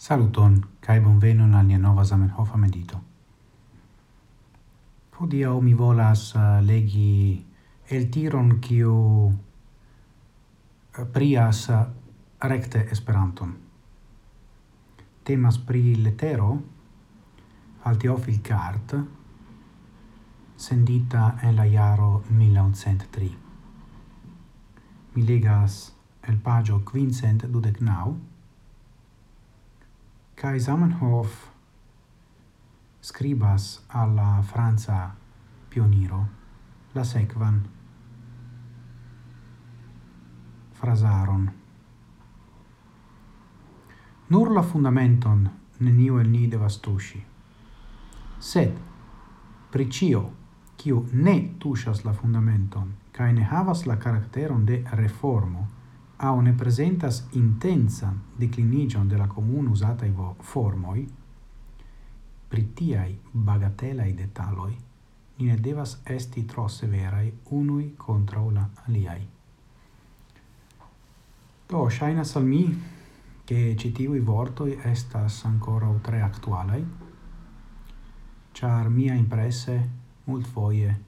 Saluton, cae bonvenon al nia nova Zamenhofa medito. Hodiau mi volas eh, legi el tiron kiu eh, prias eh, recte Esperanton. Temas pri letero al Cart, sendita en la jaro 1903. Mi legas el pagio quincent dudecnau, Kai Zamenhof scribas alla Franza pioniro la sequan frasaron. Nur la fundamenton neniu el ni devas tuŝi. Sed pricio, kiu ne tuŝas la fundamenton kaj ne havas la karakteron de reformo, au ne presentas intensa declinigion de la comun i formoi, pritiai bagatelai detaloi, ni ne devas esti tro severai unui contra la aliai. Do, shainas al mi, che i vortoi estas ancora o tre actualai, char mia impresse mult foie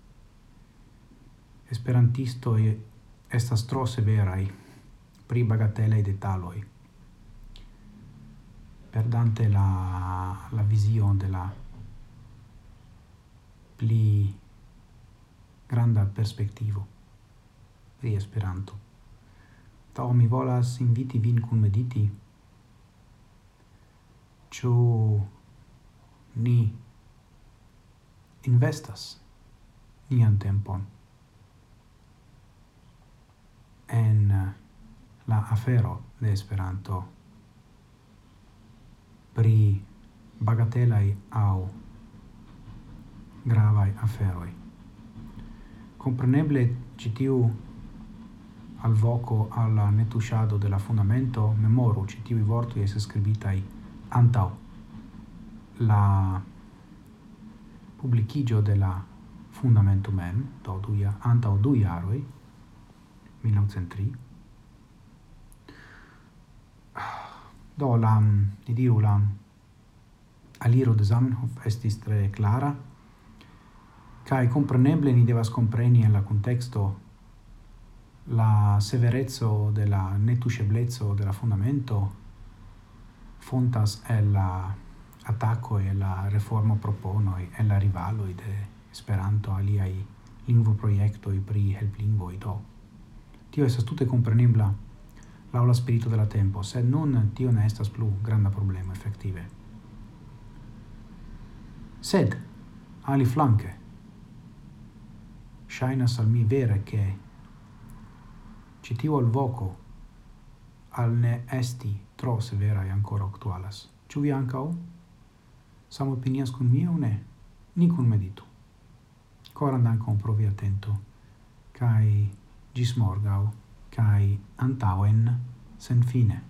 esperantistoi estas tro severai pri bagatelai detaloi, perdante la, la vision della pli granda perspectivo pri Esperanto. ta mi volas inviti vin kun mediti, chu ni investas nian tempon? la afero de Esperanto pri bagatelaj au gravaj aferoj. Compreneble citiu alvoco alla netuŝado de la fundamento, memoru citiu i vortoj es scribitai antau la publikigio de la fundamento mem, do duia, antau du 1903. Do la, di diu la aliro de Zamenhof estis tre clara, kai compreneble ni devas compreni en la contexto la severezzo de la netusceblezzo de la fondamento fontas el la attacco e la reforma proponoi e la rivalo de Esperanto aliai lingvo proiectoi pri helplingvoi do. Tio estas tutte comprenebla laŭ la spirito della tempo, sed nun tio ne estas plu granda problema effettive. Sed, ali flanke, shainas al mi vere che citio al voco al ne esti tro severa e ancora actualas. Ciu vi ancao? Sam opinias con mia o ne? Nicun meditu. Coran dancon un provi attento, kai gis morgau cae antauen sen fine.